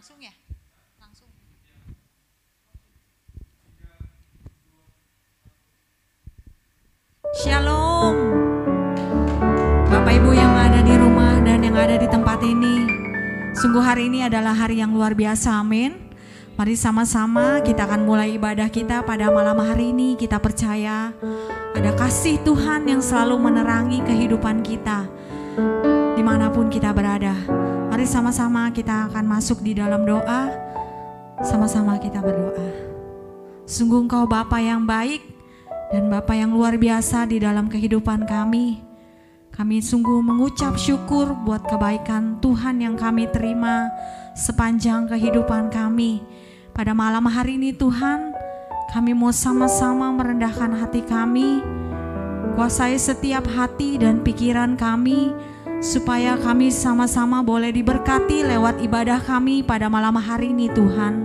Langsung ya? Langsung. Shalom. Bapak Ibu yang ada di rumah dan yang ada di tempat ini. Sungguh hari ini adalah hari yang luar biasa, amin. Mari sama-sama kita akan mulai ibadah kita pada malam hari ini. Kita percaya ada kasih Tuhan yang selalu menerangi kehidupan kita di mana pun kita berada. Mari sama-sama kita akan masuk di dalam doa. Sama-sama kita berdoa. Sungguh engkau Bapa yang baik dan Bapa yang luar biasa di dalam kehidupan kami. Kami sungguh mengucap syukur buat kebaikan Tuhan yang kami terima sepanjang kehidupan kami. Pada malam hari ini Tuhan, kami mau sama-sama merendahkan hati kami, kuasai setiap hati dan pikiran kami, supaya kami sama-sama boleh diberkati lewat ibadah kami pada malam hari ini Tuhan.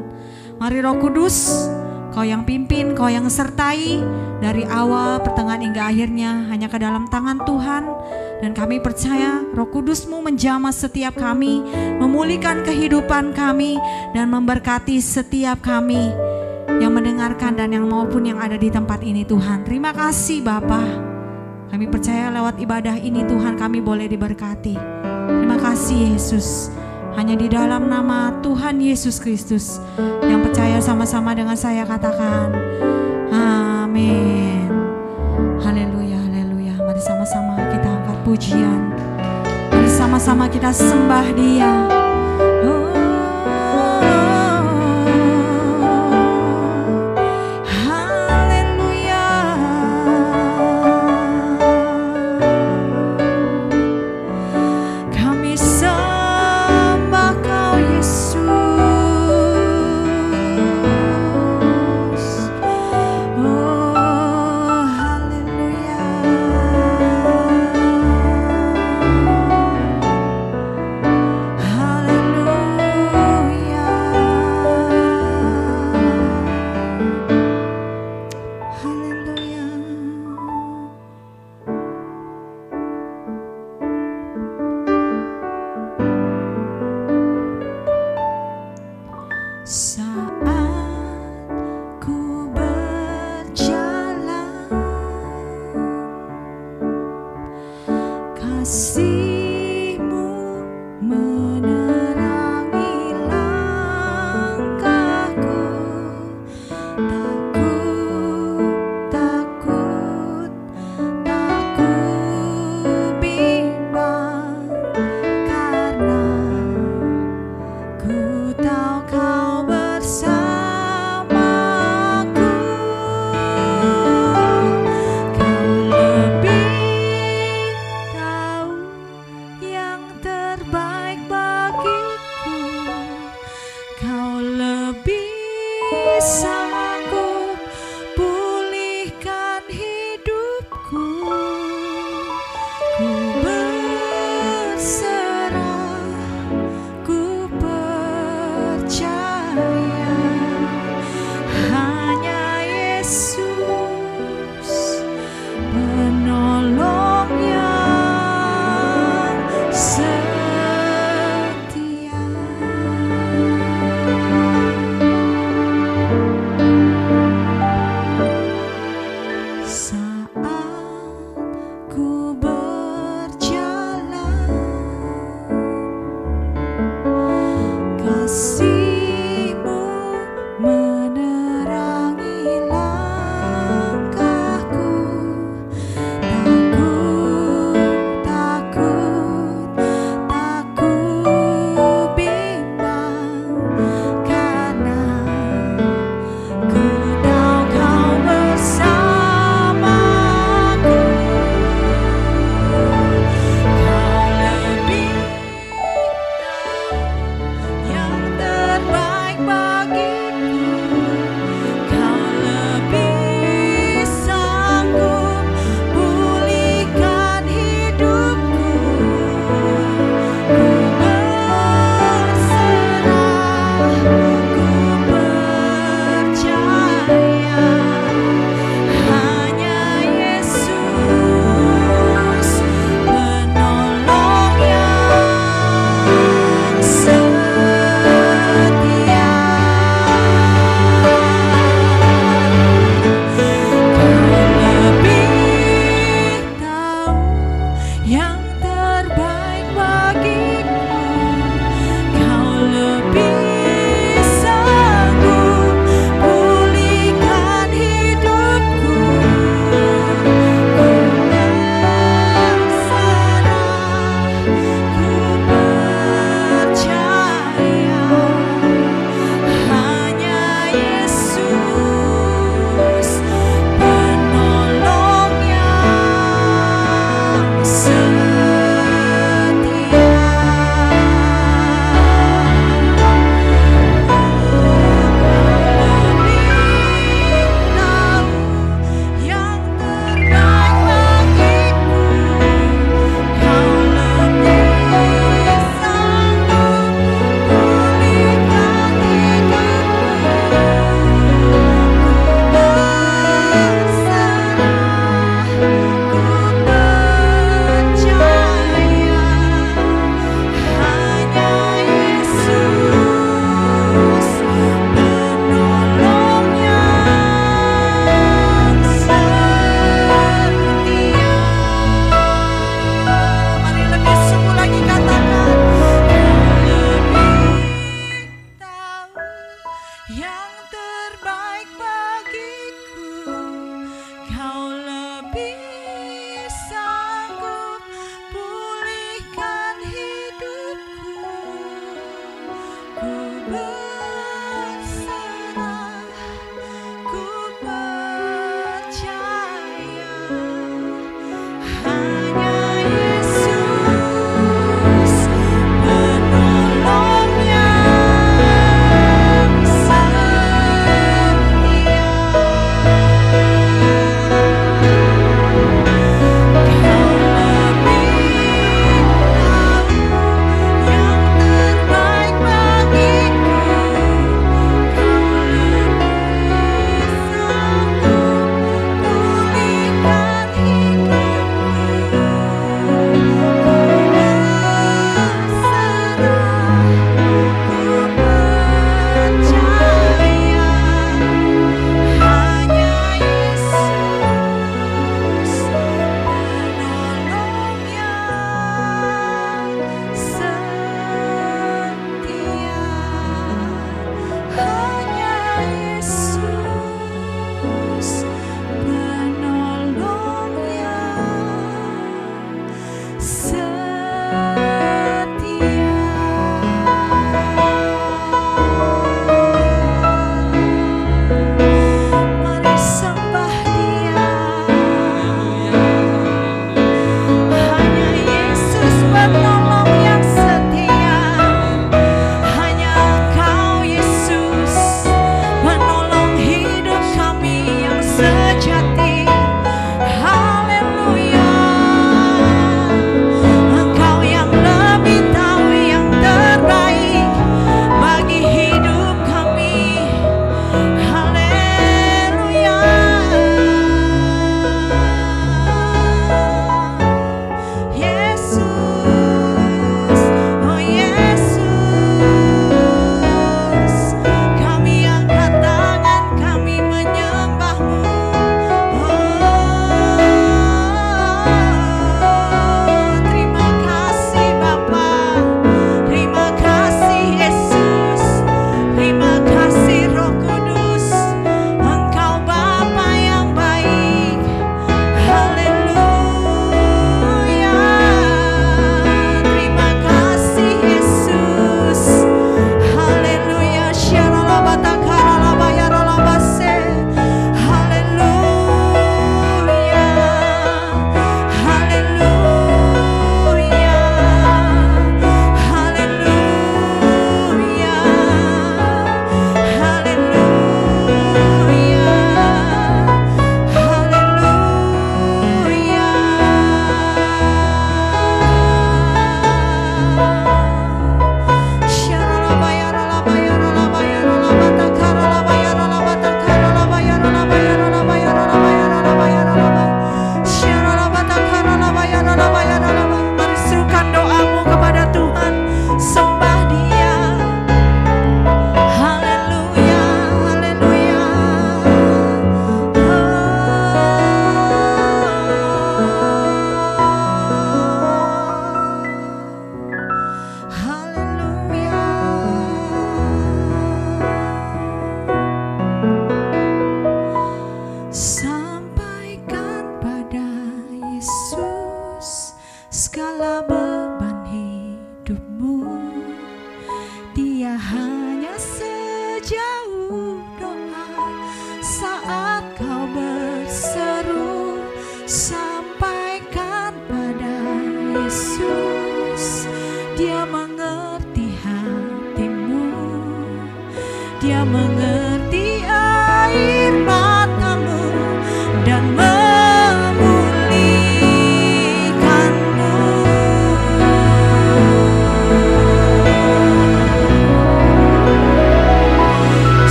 Mari Roh Kudus, Kau yang pimpin, Kau yang sertai dari awal, pertengahan hingga akhirnya hanya ke dalam tangan Tuhan. Dan kami percaya Roh Kudusmu menjamah setiap kami, memulihkan kehidupan kami, dan memberkati setiap kami yang mendengarkan dan yang maupun yang ada di tempat ini Tuhan. Terima kasih Bapa. Kami percaya lewat ibadah ini Tuhan kami boleh diberkati. Terima kasih Yesus. Hanya di dalam nama Tuhan Yesus Kristus yang percaya sama-sama dengan saya katakan amin. Haleluya, haleluya. Mari sama-sama kita angkat pujian. Mari sama-sama kita sembah dia.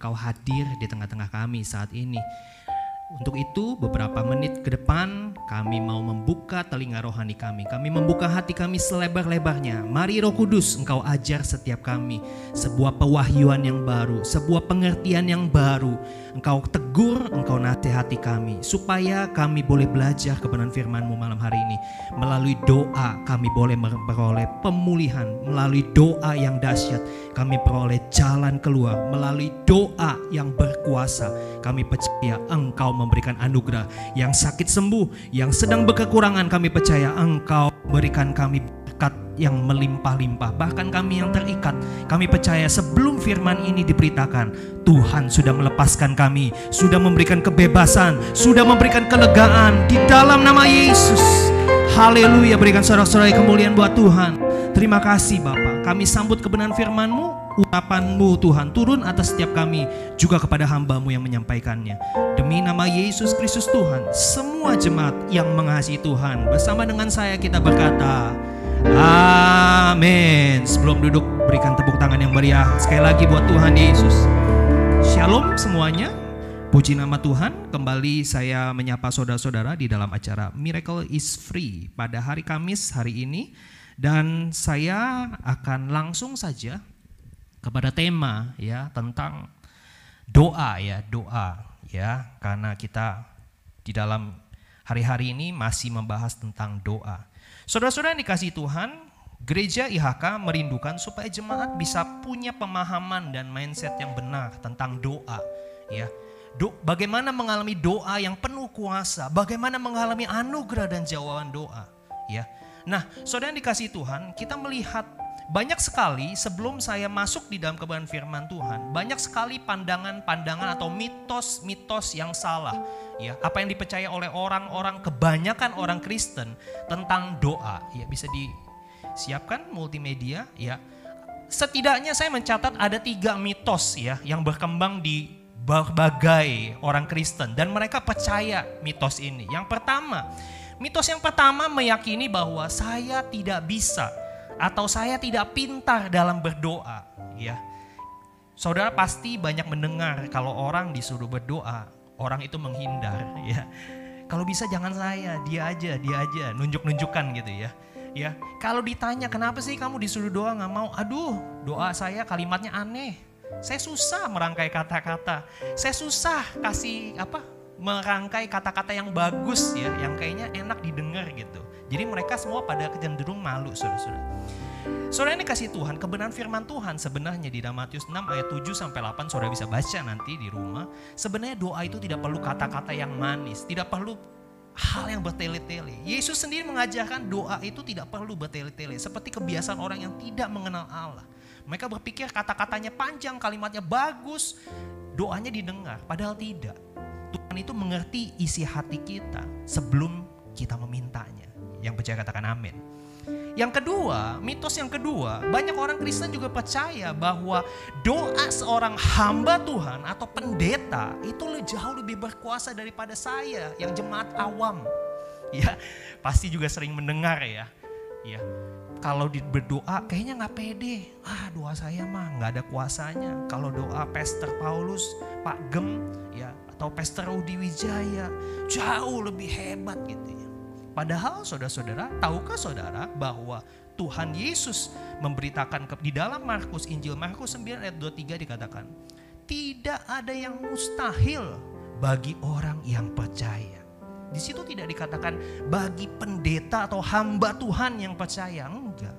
Engkau hadir di tengah-tengah kami saat ini. Untuk itu, beberapa menit ke depan kami mau membuka telinga rohani kami. Kami membuka hati kami selebar-lebarnya. Mari Roh Kudus, Engkau ajar setiap kami sebuah pewahyuan yang baru, sebuah pengertian yang baru. Engkau tegur, Engkau nasihati kami supaya kami boleh belajar kebenaran firman-Mu malam hari ini. Melalui doa kami boleh memperoleh pemulihan, melalui doa yang dahsyat kami peroleh jalan keluar, melalui doa yang berkuasa kami percaya Engkau memberikan anugerah yang sakit sembuh, yang sedang berkekurangan kami percaya Engkau berikan kami berkat yang melimpah-limpah. Bahkan kami yang terikat, kami percaya sebelum firman ini diberitakan, Tuhan sudah melepaskan kami, sudah memberikan kebebasan, sudah memberikan kelegaan di dalam nama Yesus. Haleluya, berikan sorak-sorai kemuliaan buat Tuhan. Terima kasih Bapak, kami sambut kebenaran firman-Mu, urapan-Mu Tuhan turun atas setiap kami, juga kepada hamba-Mu yang menyampaikannya. Demi nama Yesus Kristus Tuhan, semua jemaat yang mengasihi Tuhan, bersama dengan saya kita berkata, Amin. Sebelum duduk, berikan tepuk tangan yang meriah sekali lagi buat Tuhan Yesus. Shalom semuanya. Puji nama Tuhan, kembali saya menyapa saudara-saudara di dalam acara Miracle is Free pada hari Kamis hari ini dan saya akan langsung saja kepada tema ya tentang doa ya, doa ya karena kita di dalam hari-hari ini masih membahas tentang doa. Saudara-saudara yang dikasih Tuhan, gereja IHK merindukan supaya jemaat bisa punya pemahaman dan mindset yang benar tentang doa, ya. Do, bagaimana mengalami doa yang penuh kuasa, bagaimana mengalami anugerah dan jawaban doa, ya. Nah, saudara yang dikasih Tuhan, kita melihat banyak sekali sebelum saya masuk di dalam kebenaran firman Tuhan, banyak sekali pandangan-pandangan atau mitos-mitos yang salah ya. Apa yang dipercaya oleh orang-orang kebanyakan orang Kristen tentang doa ya. Bisa disiapkan multimedia ya. Setidaknya saya mencatat ada tiga mitos ya yang berkembang di berbagai orang Kristen dan mereka percaya mitos ini. Yang pertama mitos yang pertama meyakini bahwa saya tidak bisa atau saya tidak pintar dalam berdoa ya saudara pasti banyak mendengar kalau orang disuruh berdoa orang itu menghindar ya. Kalau bisa jangan saya, dia aja, dia aja, nunjuk-nunjukkan gitu ya. Ya, kalau ditanya kenapa sih kamu disuruh doa nggak mau? Aduh, doa saya kalimatnya aneh. Saya susah merangkai kata-kata. Saya susah kasih apa? Merangkai kata-kata yang bagus ya, yang kayaknya enak didengar gitu. Jadi mereka semua pada kecenderung malu, saudara-saudara. Saudara ini kasih Tuhan, kebenaran firman Tuhan sebenarnya di dalam Matius 6 ayat 7 sampai 8 saudara bisa baca nanti di rumah. Sebenarnya doa itu tidak perlu kata-kata yang manis, tidak perlu hal yang bertele-tele. Yesus sendiri mengajarkan doa itu tidak perlu bertele-tele seperti kebiasaan orang yang tidak mengenal Allah. Mereka berpikir kata-katanya panjang, kalimatnya bagus, doanya didengar, padahal tidak. Tuhan itu mengerti isi hati kita sebelum kita memintanya. Yang percaya katakan amin. Yang kedua, mitos yang kedua, banyak orang Kristen juga percaya bahwa doa seorang hamba Tuhan atau pendeta itu jauh lebih berkuasa daripada saya yang jemaat awam. Ya, pasti juga sering mendengar ya. Ya, kalau berdoa kayaknya nggak pede. Ah, doa saya mah nggak ada kuasanya. Kalau doa Pastor Paulus, Pak Gem, ya atau Pastor Rudi Wijaya jauh lebih hebat gitu ya. Padahal saudara-saudara, tahukah saudara bahwa Tuhan Yesus memberitakan di dalam Markus Injil Markus 9 ayat 23 dikatakan, tidak ada yang mustahil bagi orang yang percaya. Di situ tidak dikatakan bagi pendeta atau hamba Tuhan yang percaya, enggak.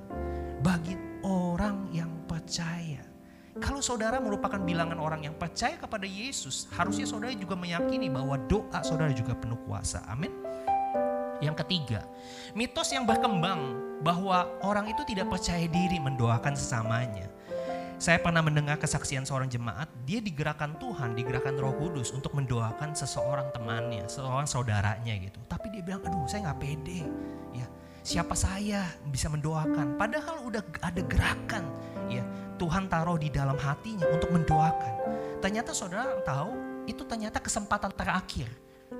Bagi orang yang percaya. Kalau saudara merupakan bilangan orang yang percaya kepada Yesus, harusnya saudara juga meyakini bahwa doa saudara juga penuh kuasa. Amin. Yang ketiga, mitos yang berkembang bahwa orang itu tidak percaya diri mendoakan sesamanya. Saya pernah mendengar kesaksian seorang jemaat, dia digerakkan Tuhan, digerakkan Roh Kudus untuk mendoakan seseorang temannya, seorang saudaranya gitu. Tapi dia bilang, aduh saya nggak pede, ya siapa saya bisa mendoakan. Padahal udah ada gerakan, ya Tuhan taruh di dalam hatinya untuk mendoakan. Ternyata saudara tahu, itu ternyata kesempatan terakhir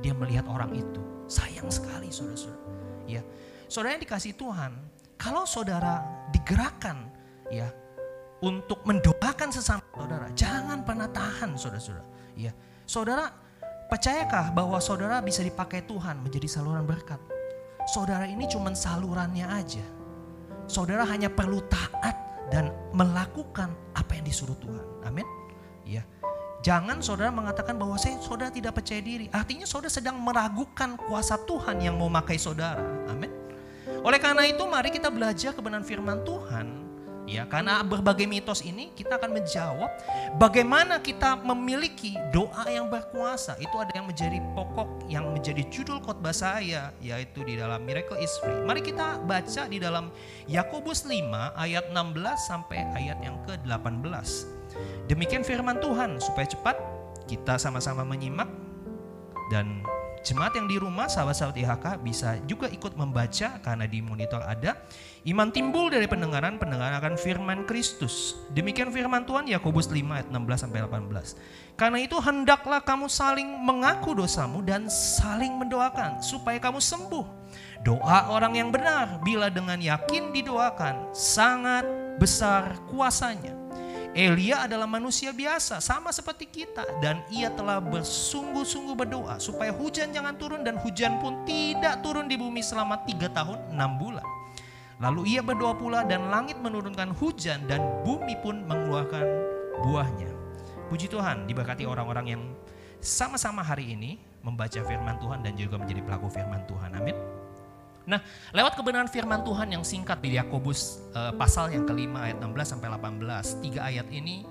dia melihat orang itu. Sayang sekali saudara-saudara. Ya, saudara yang dikasih Tuhan, kalau saudara digerakkan ya untuk mendoakan sesama saudara, jangan pernah tahan saudara-saudara. Ya, saudara percayakah bahwa saudara bisa dipakai Tuhan menjadi saluran berkat? Saudara ini cuma salurannya aja. Saudara hanya perlu taat dan melakukan apa yang disuruh Tuhan. Amin. Ya. Jangan saudara mengatakan bahwa saya saudara tidak percaya diri. Artinya saudara sedang meragukan kuasa Tuhan yang mau memakai saudara. Amin. Oleh karena itu mari kita belajar kebenaran firman Tuhan. Ya, karena berbagai mitos ini kita akan menjawab bagaimana kita memiliki doa yang berkuasa. Itu ada yang menjadi pokok yang menjadi judul khotbah saya yaitu di dalam Miracle is Free. Mari kita baca di dalam Yakobus 5 ayat 16 sampai ayat yang ke-18. Demikian firman Tuhan supaya cepat kita sama-sama menyimak dan jemaat yang di rumah sahabat-sahabat IHK bisa juga ikut membaca karena di monitor ada iman timbul dari pendengaran pendengaran firman Kristus. Demikian firman Tuhan Yakobus 5 ayat 16 sampai 18. Karena itu hendaklah kamu saling mengaku dosamu dan saling mendoakan supaya kamu sembuh. Doa orang yang benar bila dengan yakin didoakan sangat besar kuasanya Elia adalah manusia biasa, sama seperti kita. Dan ia telah bersungguh-sungguh berdoa supaya hujan jangan turun dan hujan pun tidak turun di bumi selama tiga tahun enam bulan. Lalu ia berdoa pula dan langit menurunkan hujan dan bumi pun mengeluarkan buahnya. Puji Tuhan diberkati orang-orang yang sama-sama hari ini membaca firman Tuhan dan juga menjadi pelaku firman Tuhan. Amin. Nah, lewat kebenaran firman Tuhan yang singkat di Yakobus uh, pasal yang kelima ayat 16 sampai 18, tiga ayat ini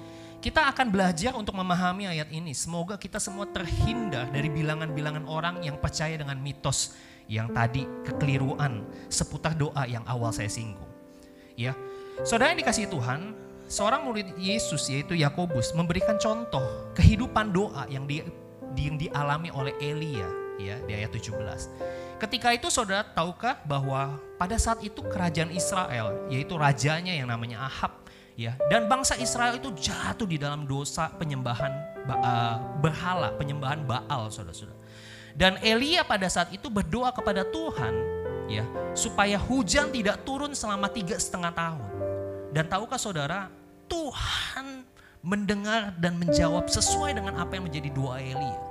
kita akan belajar untuk memahami ayat ini. Semoga kita semua terhindar dari bilangan-bilangan orang yang percaya dengan mitos yang tadi kekeliruan seputar doa yang awal saya singgung. Ya, saudara yang dikasih Tuhan, seorang murid Yesus yaitu Yakobus memberikan contoh kehidupan doa yang di, yang dialami oleh Elia ya di ayat 17. Ketika itu saudara tahukah bahwa pada saat itu kerajaan Israel yaitu rajanya yang namanya Ahab ya dan bangsa Israel itu jatuh di dalam dosa penyembahan uh, berhala, penyembahan Baal saudara-saudara. Dan Elia pada saat itu berdoa kepada Tuhan ya supaya hujan tidak turun selama tiga setengah tahun. Dan tahukah saudara Tuhan mendengar dan menjawab sesuai dengan apa yang menjadi doa Elia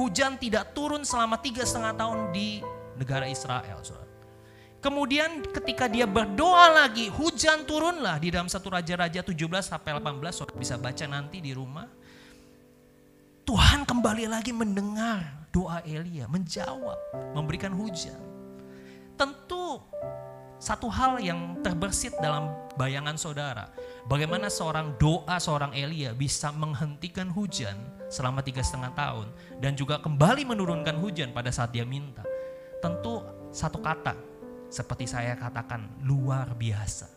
hujan tidak turun selama tiga setengah tahun di negara Israel. Kemudian ketika dia berdoa lagi, hujan turunlah di dalam satu Raja-Raja 17 sampai 18, saudara bisa baca nanti di rumah. Tuhan kembali lagi mendengar doa Elia, menjawab, memberikan hujan. Tentu satu hal yang terbersit dalam bayangan saudara, bagaimana seorang doa seorang Elia bisa menghentikan hujan selama tiga setengah tahun dan juga kembali menurunkan hujan pada saat dia minta. Tentu satu kata seperti saya katakan luar biasa.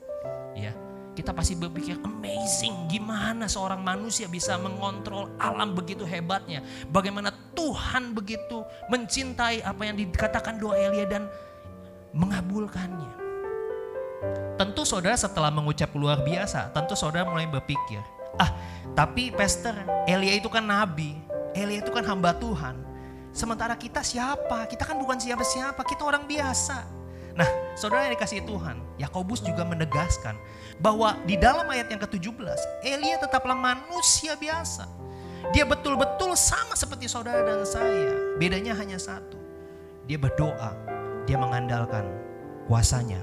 Ya, kita pasti berpikir amazing gimana seorang manusia bisa mengontrol alam begitu hebatnya. Bagaimana Tuhan begitu mencintai apa yang dikatakan doa Elia dan mengabulkannya. Tentu saudara setelah mengucap luar biasa, tentu saudara mulai berpikir, Ah, tapi pastor, Elia itu kan nabi. Elia itu kan hamba Tuhan. Sementara kita siapa? Kita kan bukan siapa-siapa, kita orang biasa. Nah, saudara yang dikasih Tuhan, Yakobus juga menegaskan bahwa di dalam ayat yang ke-17, Elia tetaplah manusia biasa. Dia betul-betul sama seperti saudara dan saya. Bedanya hanya satu. Dia berdoa, dia mengandalkan kuasanya,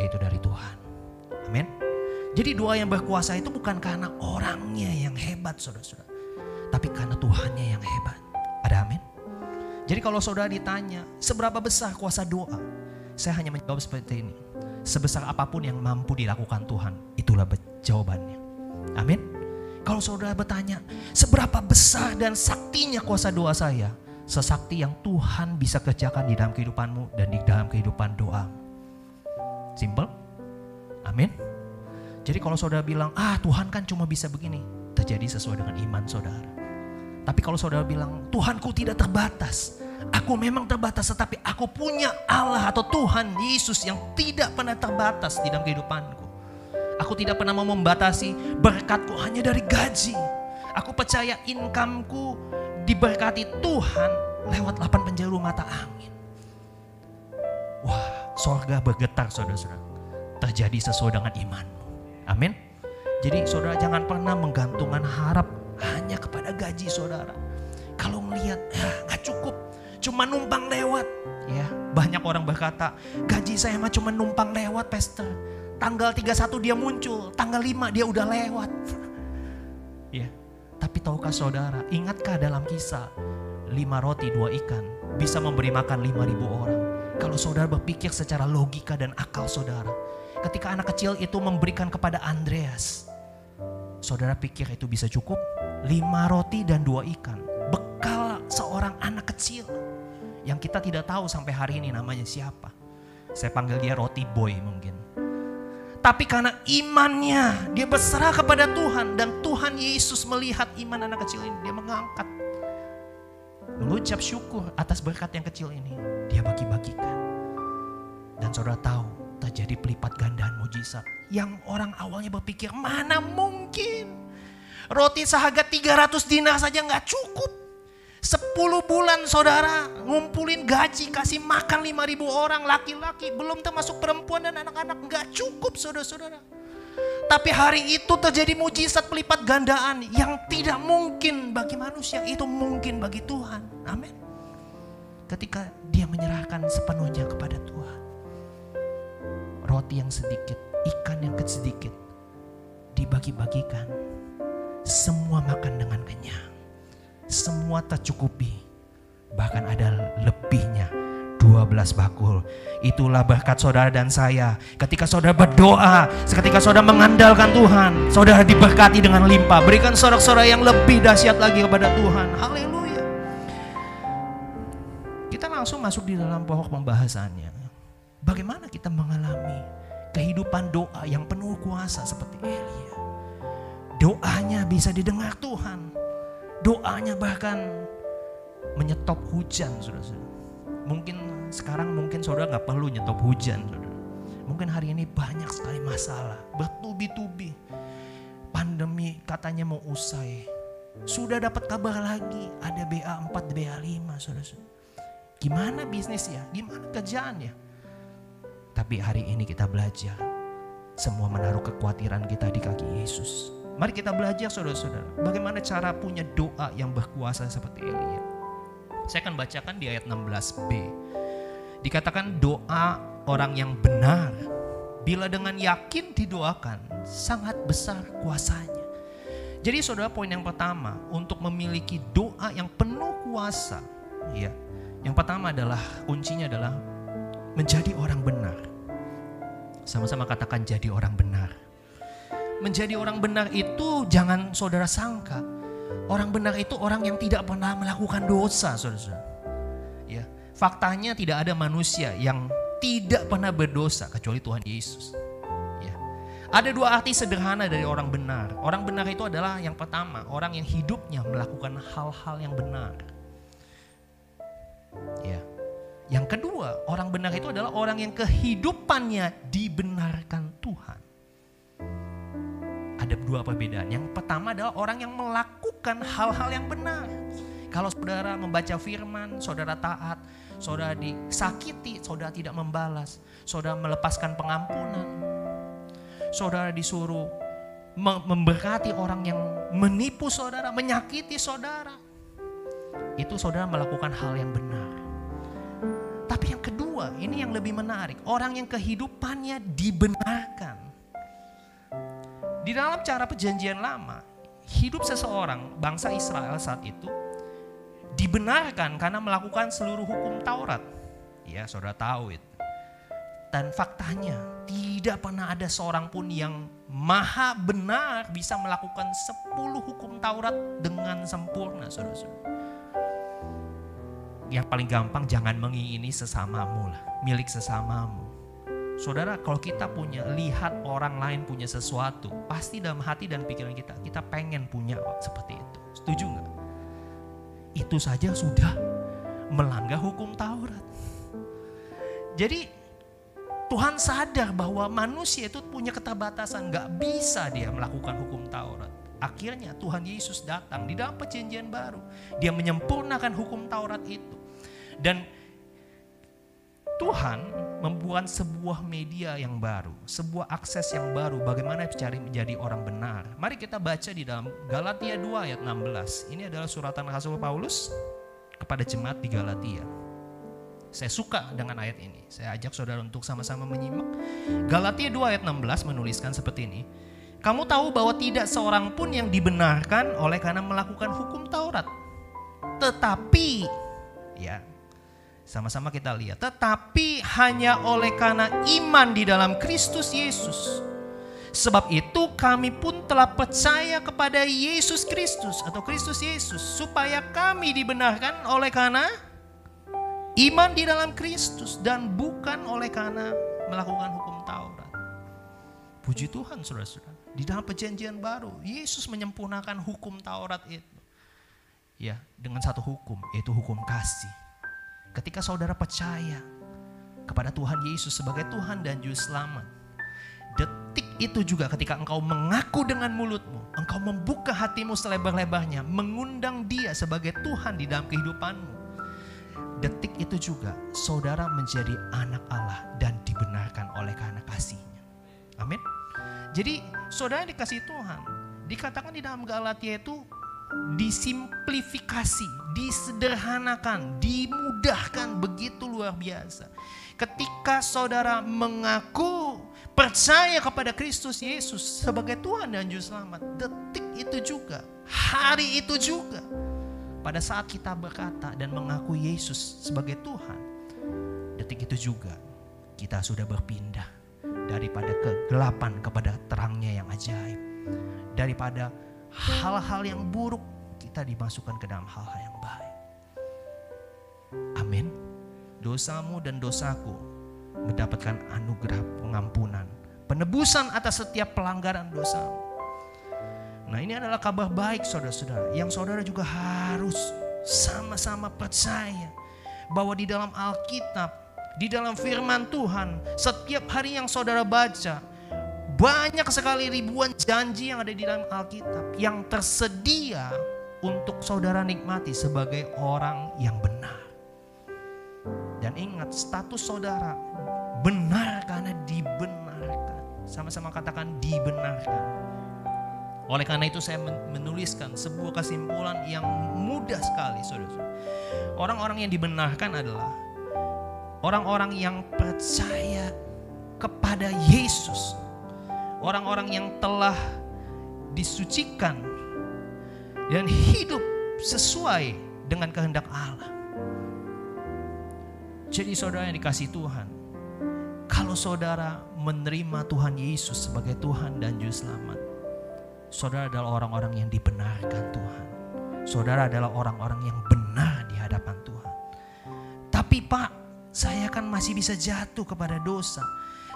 yaitu dari Tuhan. Amin. Jadi doa yang berkuasa itu bukan karena orangnya yang hebat saudara-saudara. Tapi karena Tuhannya yang hebat. Ada amin? Jadi kalau saudara ditanya seberapa besar kuasa doa. Saya hanya menjawab seperti ini. Sebesar apa pun yang mampu dilakukan Tuhan. Itulah jawabannya. Amin? Kalau saudara bertanya seberapa besar dan saktinya kuasa doa saya. Sesakti yang Tuhan bisa kerjakan di dalam kehidupanmu dan di dalam kehidupan doa. Simple? Amin? Jadi kalau saudara bilang, ah Tuhan kan cuma bisa begini. Terjadi sesuai dengan iman saudara. Tapi kalau saudara bilang, Tuhanku tidak terbatas. Aku memang terbatas tetapi aku punya Allah atau Tuhan Yesus yang tidak pernah terbatas di dalam kehidupanku. Aku tidak pernah mau membatasi berkatku hanya dari gaji. Aku percaya incomeku diberkati Tuhan lewat lapan penjuru mata angin. Wah, sorga bergetar saudara-saudara. Terjadi sesuai dengan iman. Amin. Jadi saudara jangan pernah menggantungkan harap hanya kepada gaji saudara. Kalau melihat ya gak cukup, cuma numpang lewat. Ya banyak orang berkata gaji saya mah cuma numpang lewat pastor. Tanggal 31 dia muncul, tanggal 5 dia udah lewat. ya, tapi tahukah saudara, ingatkah dalam kisah lima roti dua ikan bisa memberi makan lima ribu orang. Kalau saudara berpikir secara logika dan akal saudara, ketika anak kecil itu memberikan kepada Andreas. Saudara pikir itu bisa cukup? Lima roti dan dua ikan. Bekal seorang anak kecil. Yang kita tidak tahu sampai hari ini namanya siapa. Saya panggil dia roti boy mungkin. Tapi karena imannya, dia berserah kepada Tuhan. Dan Tuhan Yesus melihat iman anak kecil ini. Dia mengangkat. Mengucap syukur atas berkat yang kecil ini. Dia bagi-bagikan. Dan saudara tahu, terjadi pelipat gandaan mujizat. Yang orang awalnya berpikir mana mungkin. Roti seharga 300 dinar saja nggak cukup. 10 bulan saudara ngumpulin gaji kasih makan 5000 orang laki-laki belum termasuk perempuan dan anak-anak nggak cukup saudara-saudara. Tapi hari itu terjadi mujizat pelipat gandaan yang tidak mungkin bagi manusia itu mungkin bagi Tuhan. Amin. Ketika dia menyerahkan sepenuhnya kepada Tuhan roti yang sedikit, ikan yang sedikit dibagi-bagikan. Semua makan dengan kenyang. Semua tercukupi bahkan ada lebihnya 12 bakul. Itulah berkat saudara dan saya. Ketika saudara berdoa, ketika saudara mengandalkan Tuhan, saudara diberkati dengan limpah. Berikan sorak-sorak yang lebih dahsyat lagi kepada Tuhan. Haleluya. Kita langsung masuk di dalam pokok pembahasannya. Bagaimana kita mengalami kehidupan doa yang penuh kuasa seperti Elia. Doanya bisa didengar Tuhan. Doanya bahkan menyetop hujan, saudara-saudara. Mungkin sekarang mungkin saudara nggak perlu nyetop hujan, saudara. Mungkin hari ini banyak sekali masalah, bertubi-tubi. Pandemi katanya mau usai. Sudah dapat kabar lagi, ada BA4, BA5, saudara-saudara. Gimana bisnis ya? Gimana kerjaan ya? Tapi hari ini kita belajar. Semua menaruh kekhawatiran kita di kaki Yesus. Mari kita belajar saudara-saudara. Bagaimana cara punya doa yang berkuasa seperti Elia. Saya akan bacakan di ayat 16b. Dikatakan doa orang yang benar. Bila dengan yakin didoakan, sangat besar kuasanya. Jadi saudara poin yang pertama untuk memiliki doa yang penuh kuasa, ya. Yang pertama adalah kuncinya adalah menjadi orang benar. Sama-sama katakan jadi orang benar. Menjadi orang benar itu jangan saudara sangka. Orang benar itu orang yang tidak pernah melakukan dosa, saudara. Ya, faktanya tidak ada manusia yang tidak pernah berdosa kecuali Tuhan Yesus. Ya. Ada dua arti sederhana dari orang benar. Orang benar itu adalah yang pertama, orang yang hidupnya melakukan hal-hal yang benar. Ya. Yang kedua, orang benar itu adalah orang yang kehidupannya dibenarkan Tuhan. Ada dua perbedaan. Yang pertama adalah orang yang melakukan hal-hal yang benar. Kalau saudara membaca firman, saudara taat, saudara disakiti, saudara tidak membalas, saudara melepaskan pengampunan, saudara disuruh memberkati orang yang menipu saudara, menyakiti saudara. Itu saudara melakukan hal yang benar. Tapi yang kedua, ini yang lebih menarik. Orang yang kehidupannya dibenarkan. Di dalam cara perjanjian lama, hidup seseorang, bangsa Israel saat itu, dibenarkan karena melakukan seluruh hukum Taurat. Ya, saudara tahu itu. Dan faktanya, tidak pernah ada seorang pun yang maha benar bisa melakukan 10 hukum Taurat dengan sempurna, saudara-saudara yang paling gampang jangan mengingini sesamamu lah, milik sesamamu. Saudara, kalau kita punya lihat orang lain punya sesuatu, pasti dalam hati dan pikiran kita, kita pengen punya seperti itu. Setuju nggak? Itu saja sudah melanggar hukum Taurat. Jadi Tuhan sadar bahwa manusia itu punya keterbatasan, nggak bisa dia melakukan hukum Taurat. Akhirnya Tuhan Yesus datang di dalam perjanjian baru. Dia menyempurnakan hukum Taurat itu. Dan Tuhan membuat sebuah media yang baru, sebuah akses yang baru bagaimana cari menjadi orang benar. Mari kita baca di dalam Galatia 2 ayat 16. Ini adalah suratan Rasul Paulus kepada jemaat di Galatia. Saya suka dengan ayat ini. Saya ajak saudara untuk sama-sama menyimak. Galatia 2 ayat 16 menuliskan seperti ini. Kamu tahu bahwa tidak seorang pun yang dibenarkan oleh karena melakukan hukum Taurat. Tetapi ya sama-sama kita lihat. Tetapi hanya oleh karena iman di dalam Kristus Yesus. Sebab itu kami pun telah percaya kepada Yesus Kristus atau Kristus Yesus. Supaya kami dibenarkan oleh karena iman di dalam Kristus. Dan bukan oleh karena melakukan hukum Taurat. Puji Tuhan saudara-saudara. Di dalam perjanjian baru, Yesus menyempurnakan hukum Taurat itu. Ya, dengan satu hukum, yaitu hukum kasih Ketika saudara percaya kepada Tuhan Yesus sebagai Tuhan dan Juru Selamat, detik itu juga ketika engkau mengaku dengan mulutmu, engkau membuka hatimu selebar-lebarnya, mengundang dia sebagai Tuhan di dalam kehidupanmu. Detik itu juga saudara menjadi anak Allah dan dibenarkan oleh karena kasihnya. Amin. Jadi saudara dikasih Tuhan. Dikatakan di dalam Galatia itu disimplifikasi, disederhanakan, dimudahkan begitu luar biasa. Ketika saudara mengaku percaya kepada Kristus Yesus sebagai Tuhan dan Juru Selamat, detik itu juga, hari itu juga, pada saat kita berkata dan mengaku Yesus sebagai Tuhan, detik itu juga kita sudah berpindah daripada kegelapan kepada terangnya yang ajaib. Daripada hal-hal yang buruk kita dimasukkan ke dalam hal-hal yang baik. Amin. Dosamu dan dosaku mendapatkan anugerah pengampunan, penebusan atas setiap pelanggaran dosamu. Nah ini adalah kabar baik saudara-saudara. Yang saudara juga harus sama-sama percaya bahwa di dalam Alkitab, di dalam firman Tuhan, setiap hari yang saudara baca, banyak sekali ribuan janji yang ada di dalam Alkitab yang tersedia untuk saudara nikmati sebagai orang yang benar. Dan ingat status saudara benar karena dibenarkan. Sama-sama katakan dibenarkan. Oleh karena itu saya menuliskan sebuah kesimpulan yang mudah sekali saudara. Orang-orang yang dibenarkan adalah orang-orang yang percaya kepada Yesus. Orang-orang yang telah disucikan dan hidup sesuai dengan kehendak Allah. Jadi saudara yang dikasih Tuhan, kalau saudara menerima Tuhan Yesus sebagai Tuhan dan Juru Selamat, saudara adalah orang-orang yang dibenarkan Tuhan. Saudara adalah orang-orang yang benar di hadapan Tuhan. Tapi Pak, saya kan masih bisa jatuh kepada dosa.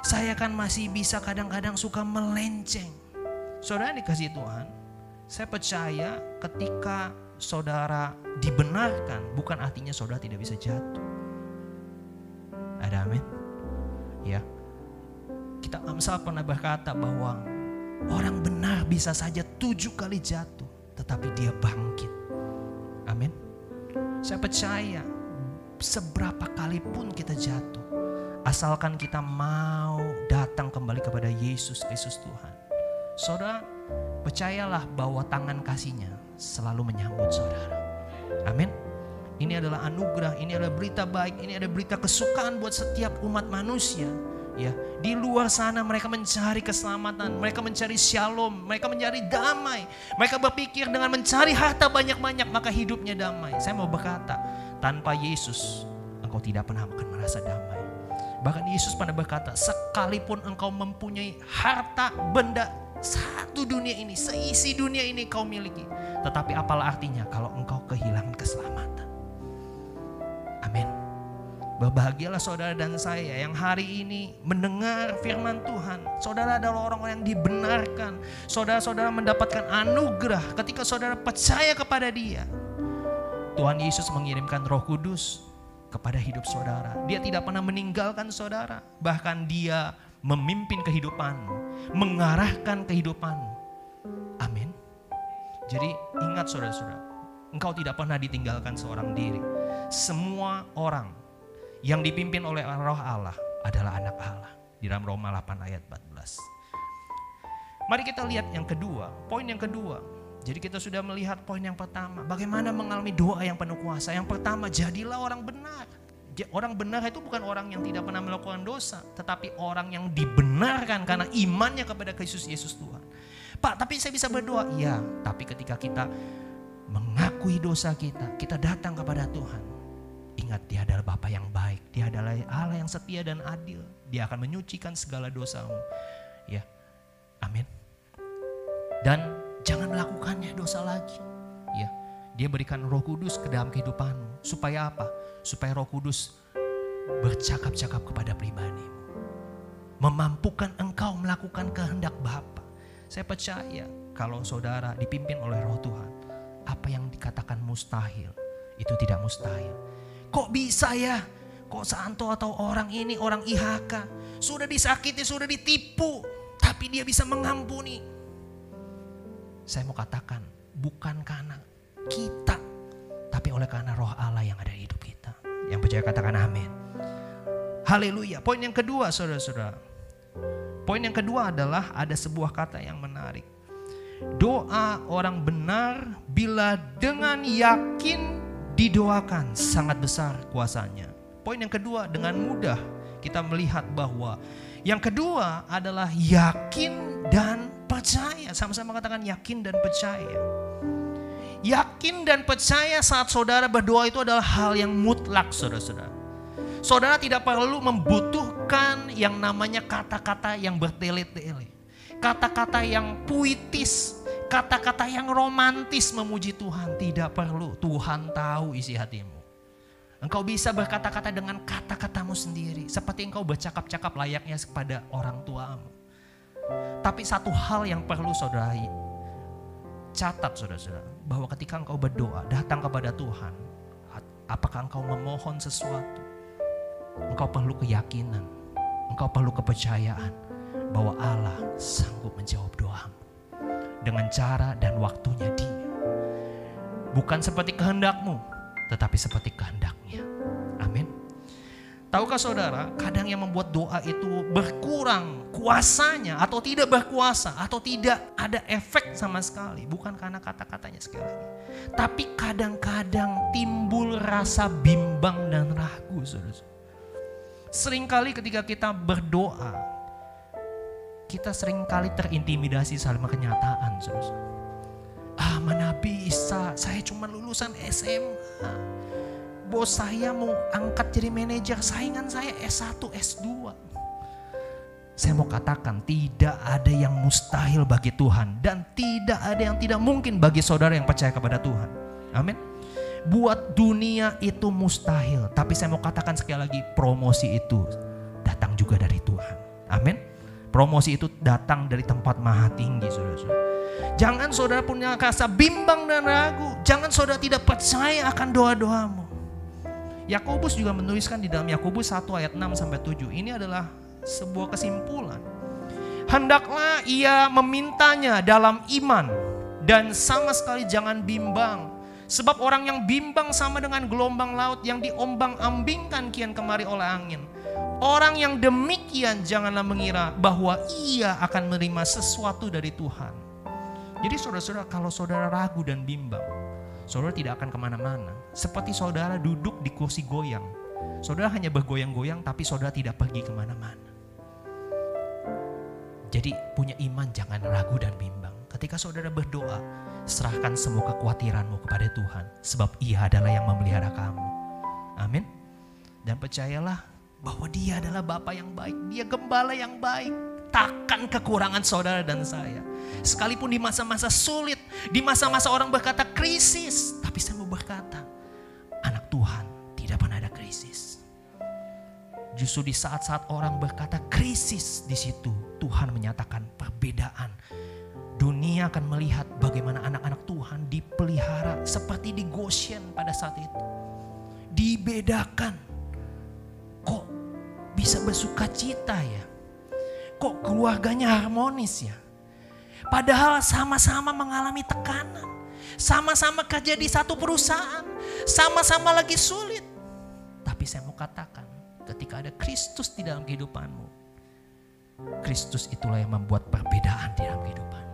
Saya kan masih bisa kadang-kadang suka melenceng. Saudara dikasih Tuhan, saya percaya ketika saudara dibenarkan bukan artinya saudara tidak bisa jatuh. Ada amin? Ya. Kita Amsal pernah berkata bahwa Orang benar bisa saja tujuh kali jatuh, tetapi dia bangkit. Amin. Saya percaya seberapa kali pun kita jatuh, asalkan kita mau datang kembali kepada Yesus Kristus Tuhan. Saudara, percayalah bahwa tangan kasihnya selalu menyambut saudara. Amin. Ini adalah anugerah, ini adalah berita baik, ini adalah berita kesukaan buat setiap umat manusia Ya, di luar sana mereka mencari keselamatan, mereka mencari shalom, mereka mencari damai. Mereka berpikir dengan mencari harta banyak-banyak maka hidupnya damai. Saya mau berkata, tanpa Yesus engkau tidak pernah akan merasa damai. Bahkan Yesus pernah berkata, sekalipun engkau mempunyai harta benda satu dunia ini, seisi dunia ini kau miliki. Tetapi apalah artinya kalau engkau kehilangan keselamatan. Amin. Berbahagialah saudara dan saya yang hari ini mendengar firman Tuhan. Saudara adalah orang-orang yang dibenarkan. Saudara-saudara mendapatkan anugerah ketika saudara percaya kepada dia. Tuhan Yesus mengirimkan roh kudus kepada hidup saudara. Dia tidak pernah meninggalkan saudara. Bahkan dia memimpin kehidupanmu. Mengarahkan kehidupanmu. Amin. Jadi ingat saudara-saudara. Engkau tidak pernah ditinggalkan seorang diri. Semua orang yang dipimpin oleh roh Allah adalah anak Allah. Di dalam Roma 8 ayat 14. Mari kita lihat yang kedua, poin yang kedua. Jadi kita sudah melihat poin yang pertama, bagaimana mengalami doa yang penuh kuasa. Yang pertama, jadilah orang benar. Orang benar itu bukan orang yang tidak pernah melakukan dosa, tetapi orang yang dibenarkan karena imannya kepada Kristus Yesus Tuhan. Pak, tapi saya bisa berdoa. Iya, tapi ketika kita mengakui dosa kita, kita datang kepada Tuhan. Ingat dia adalah Bapa yang baik. Dia adalah Allah yang setia dan adil. Dia akan menyucikan segala dosamu. Ya. Amin. Dan jangan melakukannya dosa lagi. Ya. Dia berikan Roh Kudus ke dalam kehidupanmu supaya apa? Supaya Roh Kudus bercakap-cakap kepada pribadimu. Memampukan engkau melakukan kehendak Bapa. Saya percaya kalau saudara dipimpin oleh Roh Tuhan, apa yang dikatakan mustahil itu tidak mustahil Kok bisa ya? Kok Santo atau orang ini, orang IHK, sudah disakiti, sudah ditipu, tapi dia bisa mengampuni. Saya mau katakan, bukan karena kita, tapi oleh karena roh Allah yang ada di hidup kita. Yang percaya katakan amin. Haleluya. Poin yang kedua saudara-saudara. Poin yang kedua adalah ada sebuah kata yang menarik. Doa orang benar bila dengan yakin didoakan sangat besar kuasanya. Poin yang kedua dengan mudah kita melihat bahwa yang kedua adalah yakin dan percaya. Sama-sama katakan yakin dan percaya. Yakin dan percaya saat saudara berdoa itu adalah hal yang mutlak saudara-saudara. Saudara tidak perlu membutuhkan yang namanya kata-kata yang bertele-tele. Kata-kata yang puitis, kata-kata yang romantis memuji Tuhan. Tidak perlu, Tuhan tahu isi hatimu. Engkau bisa berkata-kata dengan kata-katamu sendiri. Seperti engkau bercakap-cakap layaknya kepada orang tuamu. Tapi satu hal yang perlu saudara catat saudara-saudara. Bahwa ketika engkau berdoa datang kepada Tuhan. Apakah engkau memohon sesuatu? Engkau perlu keyakinan. Engkau perlu kepercayaan. Bahwa Allah sanggup menjawab doamu. Dengan cara dan waktunya dia. Bukan seperti kehendakmu. Tetapi seperti kehendaknya. Tahukah saudara, kadang yang membuat doa itu berkurang kuasanya atau tidak berkuasa atau tidak ada efek sama sekali. Bukan karena kata-katanya sekali lagi. Tapi kadang-kadang timbul rasa bimbang dan ragu. Saudara. Seringkali ketika kita berdoa, kita sering kali terintimidasi sama kenyataan. Saudara. Ah mana bisa, saya cuma lulusan SMA bos saya mau angkat jadi manajer, saingan saya S1, S2. Saya mau katakan tidak ada yang mustahil bagi Tuhan dan tidak ada yang tidak mungkin bagi saudara yang percaya kepada Tuhan. Amin. Buat dunia itu mustahil, tapi saya mau katakan sekali lagi promosi itu datang juga dari Tuhan. Amin. Promosi itu datang dari tempat maha tinggi saudara-saudara. Jangan saudara punya rasa bimbang dan ragu. Jangan saudara tidak percaya akan doa-doamu. Yakobus juga menuliskan di dalam Yakobus 1 ayat 6 sampai 7. Ini adalah sebuah kesimpulan. Hendaklah ia memintanya dalam iman dan sama sekali jangan bimbang. Sebab orang yang bimbang sama dengan gelombang laut yang diombang-ambingkan kian kemari oleh angin. Orang yang demikian janganlah mengira bahwa ia akan menerima sesuatu dari Tuhan. Jadi saudara-saudara kalau saudara ragu dan bimbang, saudara tidak akan ke mana-mana. Seperti saudara duduk di kursi goyang. Saudara hanya bergoyang-goyang tapi saudara tidak pergi ke mana-mana. Jadi punya iman jangan ragu dan bimbang. Ketika saudara berdoa, serahkan semua kekhawatiranmu kepada Tuhan. Sebab ia adalah yang memelihara kamu. Amin. Dan percayalah bahwa dia adalah Bapa yang baik. Dia gembala yang baik. Takkan kekurangan saudara dan saya. Sekalipun di masa-masa sulit, di masa-masa orang berkata krisis. Tapi saya mau berkata, anak Tuhan tidak pernah ada krisis. Justru di saat-saat orang berkata krisis di situ, Tuhan menyatakan perbedaan. Dunia akan melihat bagaimana anak-anak Tuhan dipelihara seperti di Goshen pada saat itu. Dibedakan. Kok bisa bersuka cita ya? Kok keluarganya harmonis ya? Padahal sama-sama mengalami tekanan. Sama-sama kerja di satu perusahaan. Sama-sama lagi sulit. Tapi saya mau katakan, ketika ada Kristus di dalam kehidupanmu, Kristus itulah yang membuat perbedaan di dalam kehidupan.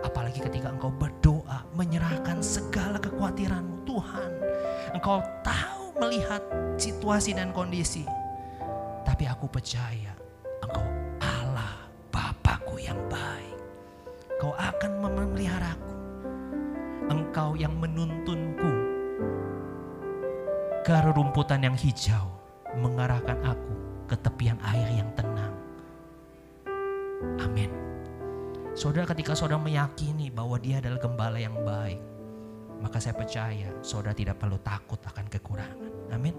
Apalagi ketika engkau berdoa, menyerahkan segala kekhawatiranmu. Tuhan, engkau tahu melihat situasi dan kondisi. Tapi aku percaya engkau Bapakku yang baik. Kau akan memeliharaku. Engkau yang menuntunku ke rerumputan yang hijau. Mengarahkan aku ke tepian air yang tenang. Amin. Saudara ketika saudara meyakini bahwa dia adalah gembala yang baik. Maka saya percaya saudara tidak perlu takut akan kekurangan. Amin.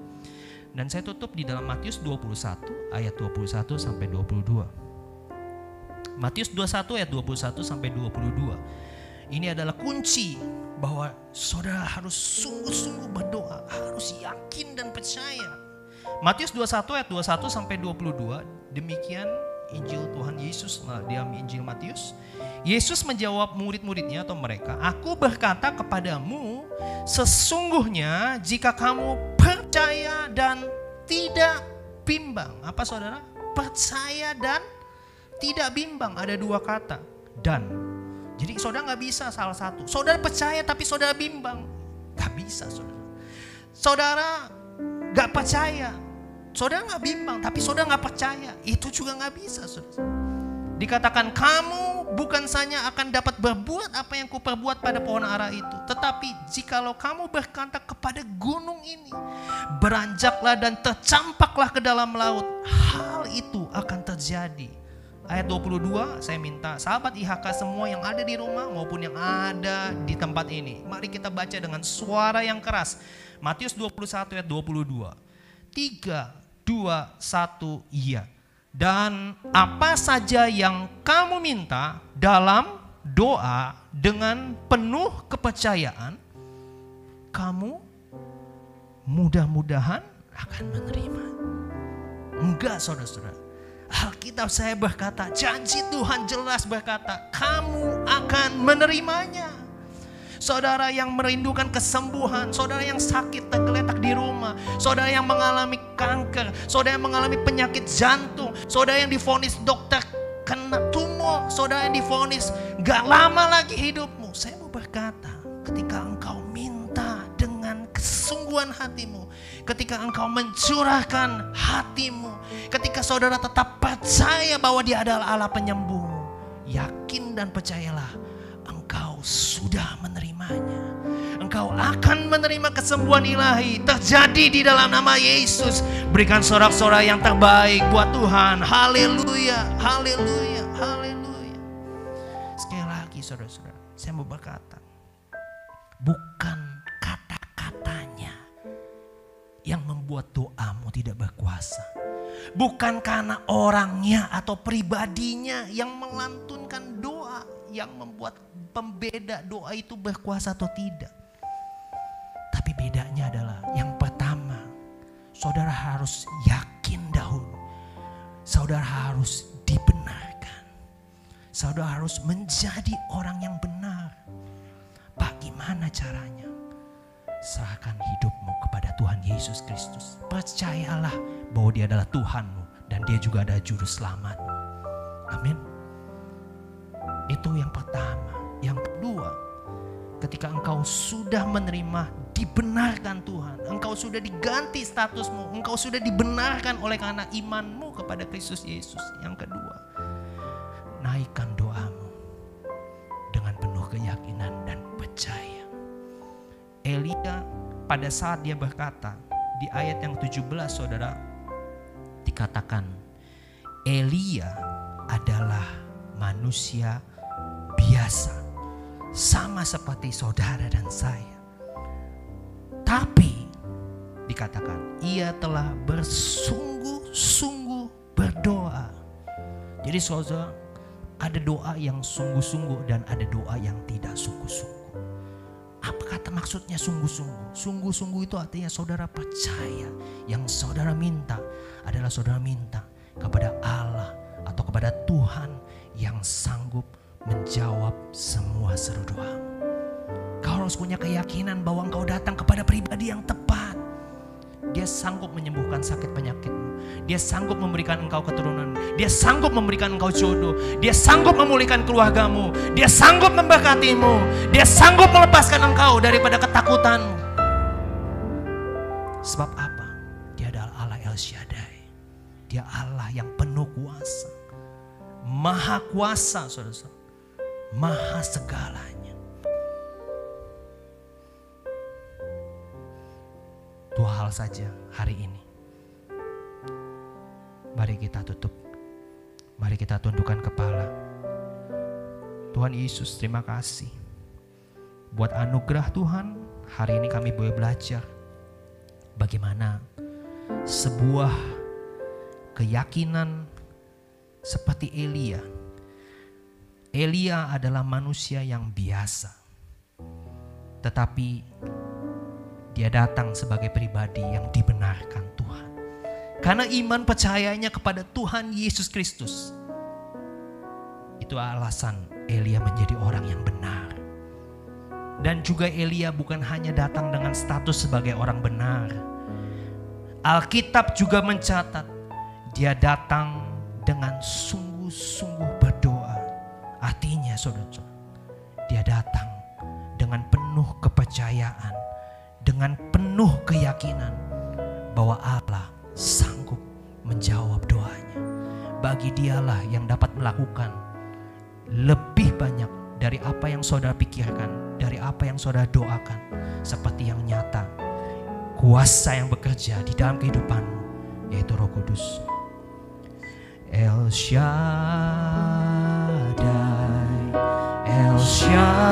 Dan saya tutup di dalam Matius 21 ayat 21 sampai 22. Matius 21 ayat 21 sampai 22. Ini adalah kunci bahwa saudara harus sungguh-sungguh berdoa, harus yakin dan percaya. Matius 21 ayat 21 sampai 22, demikian Injil Tuhan Yesus di dalam Injil Matius. Yesus menjawab murid-muridnya atau mereka, "Aku berkata kepadamu, sesungguhnya jika kamu percaya dan tidak bimbang." Apa Saudara? Percaya dan tidak bimbang. Ada dua kata, dan. Jadi saudara nggak bisa salah satu. Saudara percaya tapi saudara bimbang. Gak bisa saudara. Saudara nggak percaya. Saudara nggak bimbang tapi saudara nggak percaya. Itu juga nggak bisa saudara. Dikatakan kamu bukan saja akan dapat berbuat apa yang kuperbuat pada pohon ara itu. Tetapi jikalau kamu berkata kepada gunung ini, beranjaklah dan tercampaklah ke dalam laut, hal itu akan terjadi. Ayat 22 saya minta sahabat IHK semua yang ada di rumah maupun yang ada di tempat ini. Mari kita baca dengan suara yang keras. Matius 21 ayat 22. 3, 2, 1, iya. Dan apa saja yang kamu minta dalam doa dengan penuh kepercayaan, kamu mudah-mudahan akan menerima. Enggak saudara-saudara. Alkitab saya berkata, janji Tuhan jelas berkata, kamu akan menerimanya. Saudara yang merindukan kesembuhan, saudara yang sakit tergeletak di rumah, saudara yang mengalami kanker, saudara yang mengalami penyakit jantung, saudara yang difonis dokter kena tumor, saudara yang difonis gak lama lagi hidupmu. Saya mau berkata, ketika engkau minta dengan kesungguhan hatimu, ketika engkau mencurahkan hatimu, ketika saudara tetap percaya bahwa dia adalah Allah penyembuh, yakin dan percayalah engkau sudah menerimanya. Engkau akan menerima kesembuhan ilahi terjadi di dalam nama Yesus. Berikan sorak-sorak yang terbaik buat Tuhan. Haleluya, haleluya, haleluya. Sekali lagi saudara-saudara, saya mau berkata, bukan yang membuat doamu tidak berkuasa. Bukan karena orangnya atau pribadinya yang melantunkan doa yang membuat pembeda doa itu berkuasa atau tidak. Tapi bedanya adalah yang pertama, saudara harus yakin dahulu. Saudara harus dibenarkan. Saudara harus menjadi orang yang benar. Bagaimana caranya? Serahkan hidupmu kepada Tuhan Yesus Kristus. Percayalah bahwa dia adalah Tuhanmu dan dia juga ada juru selamatmu. Amin. Itu yang pertama. Yang kedua, ketika engkau sudah menerima dibenarkan Tuhan, engkau sudah diganti statusmu, engkau sudah dibenarkan oleh karena imanmu kepada Kristus Yesus. Yang kedua, Elia pada saat dia berkata di ayat yang 17 saudara dikatakan Elia adalah manusia biasa sama seperti saudara dan saya. Tapi dikatakan ia telah bersungguh-sungguh berdoa. Jadi saudara ada doa yang sungguh-sungguh dan ada doa yang tidak sungguh-sungguh. Apa kata maksudnya sungguh-sungguh? Sungguh-sungguh itu artinya saudara percaya yang saudara minta adalah saudara minta kepada Allah atau kepada Tuhan yang sanggup menjawab semua seru doamu. Kau harus punya keyakinan bahwa engkau datang kepada pribadi yang tepat. Dia sanggup menyembuhkan sakit penyakitmu. Dia sanggup memberikan engkau keturunan. Dia sanggup memberikan engkau jodoh. Dia sanggup memulihkan keluargamu. Dia sanggup memberkatimu. Dia sanggup melepaskan engkau daripada ketakutanmu. Sebab apa? Dia adalah Allah El Shaddai. Dia Allah yang penuh kuasa. Maha kuasa, saudara-saudara. Maha segalanya. Dua hal saja hari ini. Mari kita tutup. Mari kita tundukkan kepala. Tuhan Yesus, terima kasih. Buat anugerah Tuhan, hari ini kami boleh belajar bagaimana sebuah keyakinan seperti Elia. Elia adalah manusia yang biasa. Tetapi dia datang sebagai pribadi yang dibenarkan Tuhan. Karena iman percayanya kepada Tuhan Yesus Kristus. Itu alasan Elia menjadi orang yang benar. Dan juga Elia bukan hanya datang dengan status sebagai orang benar. Alkitab juga mencatat dia datang dengan sungguh-sungguh berdoa. Artinya saudara, dia datang dengan penuh kepercayaan, dengan penuh keyakinan bahwa Allah sanggup menjawab doanya. Bagi dialah yang dapat melakukan lebih banyak dari apa yang saudara pikirkan, dari apa yang saudara doakan, seperti yang nyata, kuasa yang bekerja di dalam kehidupanmu, yaitu Roh Kudus. El Shaddai, El Shaddai,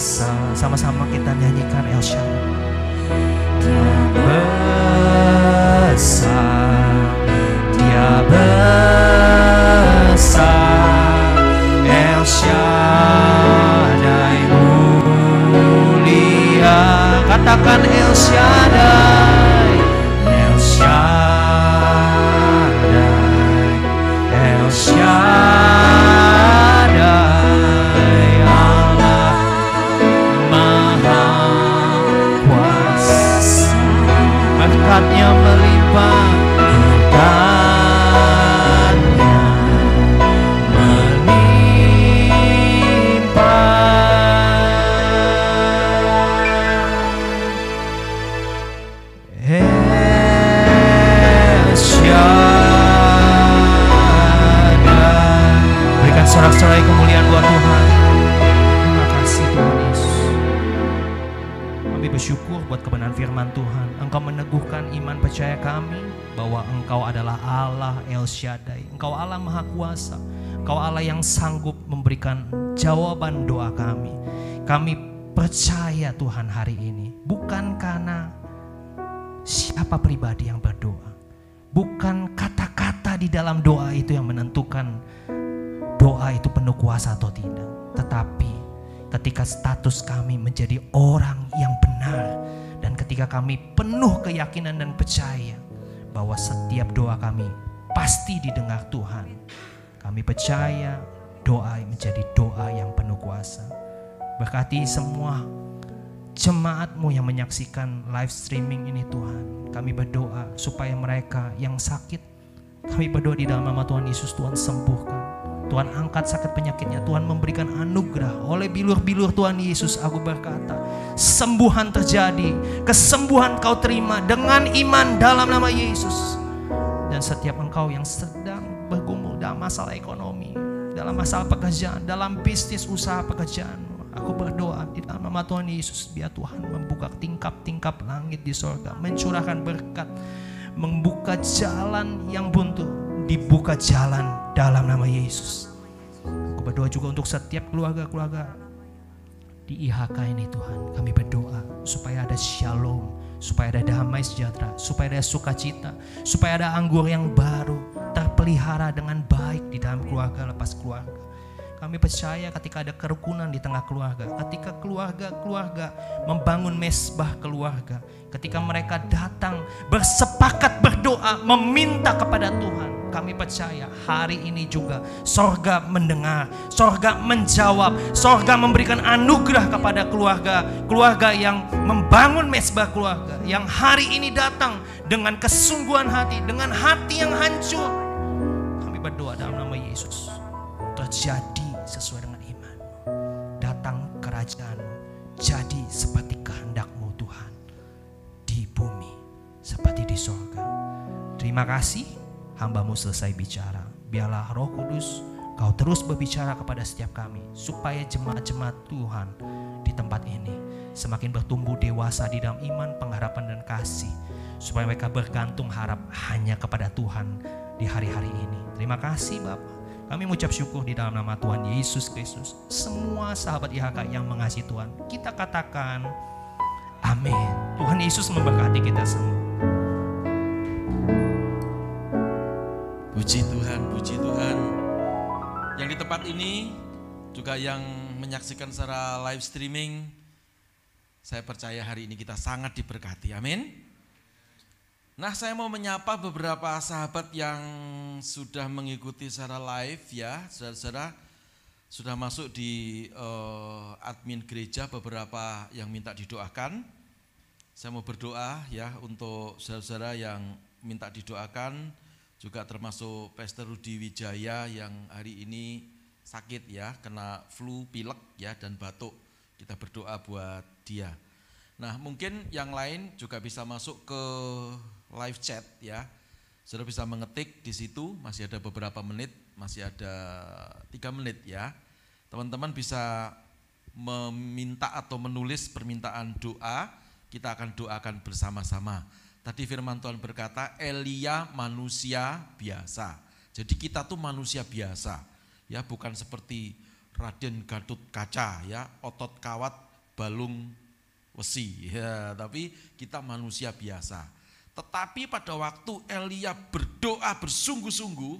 Kuasa. Sama-sama kita nyanyikan El Shaddai. Besar, Dia besar, El Shaddai mulia. Katakan El Shaddai, kami bahwa Engkau adalah Allah El Shaddai. Engkau Allah Maha Kuasa. Engkau Allah yang sanggup memberikan jawaban doa kami. Kami percaya Tuhan hari ini bukan karena siapa pribadi yang berdoa. Bukan kata-kata di dalam doa itu yang menentukan doa itu penuh kuasa atau tidak. Tetapi ketika status kami menjadi orang yang benar ketika kami penuh keyakinan dan percaya bahwa setiap doa kami pasti didengar Tuhan. Kami percaya doa menjadi doa yang penuh kuasa. Berkati semua jemaatmu yang menyaksikan live streaming ini Tuhan. Kami berdoa supaya mereka yang sakit, kami berdoa di dalam nama Tuhan Yesus Tuhan sembuhkan. Tuhan angkat sakit penyakitnya, Tuhan memberikan anugerah oleh bilur-bilur Tuhan Yesus. Aku berkata, sembuhan terjadi, kesembuhan kau terima dengan iman dalam nama Yesus. Dan setiap engkau yang sedang bergumul dalam masalah ekonomi, dalam masalah pekerjaan, dalam bisnis usaha pekerjaan, Aku berdoa di dalam nama Tuhan Yesus biar Tuhan membuka tingkap-tingkap langit di sorga, mencurahkan berkat, membuka jalan yang buntu, dibuka jalan dalam nama Yesus. Aku berdoa juga untuk setiap keluarga-keluarga di IHK ini Tuhan. Kami berdoa supaya ada shalom, supaya ada damai sejahtera, supaya ada sukacita, supaya ada anggur yang baru terpelihara dengan baik di dalam keluarga lepas keluarga. Kami percaya ketika ada kerukunan di tengah keluarga, ketika keluarga-keluarga membangun mesbah keluarga, ketika mereka datang bersepakat berdoa meminta kepada Tuhan, kami percaya hari ini juga sorga mendengar, sorga menjawab, sorga memberikan anugerah kepada keluarga, keluarga yang membangun mesbah keluarga, yang hari ini datang dengan kesungguhan hati, dengan hati yang hancur. Kami berdoa dalam nama Yesus, terjadi sesuai dengan iman. Datang kerajaanmu, jadi seperti kehendakmu Tuhan, di bumi seperti di sorga. Terima kasih hambamu selesai bicara. Biarlah roh kudus kau terus berbicara kepada setiap kami. Supaya jemaat-jemaat Tuhan di tempat ini semakin bertumbuh dewasa di dalam iman, pengharapan dan kasih. Supaya mereka bergantung harap hanya kepada Tuhan di hari-hari ini. Terima kasih Bapak. Kami mengucap syukur di dalam nama Tuhan Yesus Kristus. Semua sahabat IHK yang mengasihi Tuhan, kita katakan amin. Tuhan Yesus memberkati kita semua. Puji Tuhan, puji Tuhan. Yang di tempat ini juga yang menyaksikan secara live streaming, saya percaya hari ini kita sangat diberkati. Amin. Nah, saya mau menyapa beberapa sahabat yang sudah mengikuti secara live ya, saudara-saudara sudah masuk di uh, admin gereja beberapa yang minta didoakan. Saya mau berdoa ya untuk saudara-saudara yang minta didoakan, juga termasuk Pastor Rudi Wijaya yang hari ini sakit ya, kena flu, pilek ya dan batuk. Kita berdoa buat dia. Nah, mungkin yang lain juga bisa masuk ke live chat ya. Saudara bisa mengetik di situ, masih ada beberapa menit, masih ada tiga menit ya. Teman-teman bisa meminta atau menulis permintaan doa, kita akan doakan bersama-sama. Tadi firman Tuhan berkata, Elia manusia biasa. Jadi kita tuh manusia biasa, ya bukan seperti Raden Gatot Kaca, ya otot kawat balung wesi, ya tapi kita manusia biasa. Tetapi pada waktu Elia berdoa bersungguh-sungguh,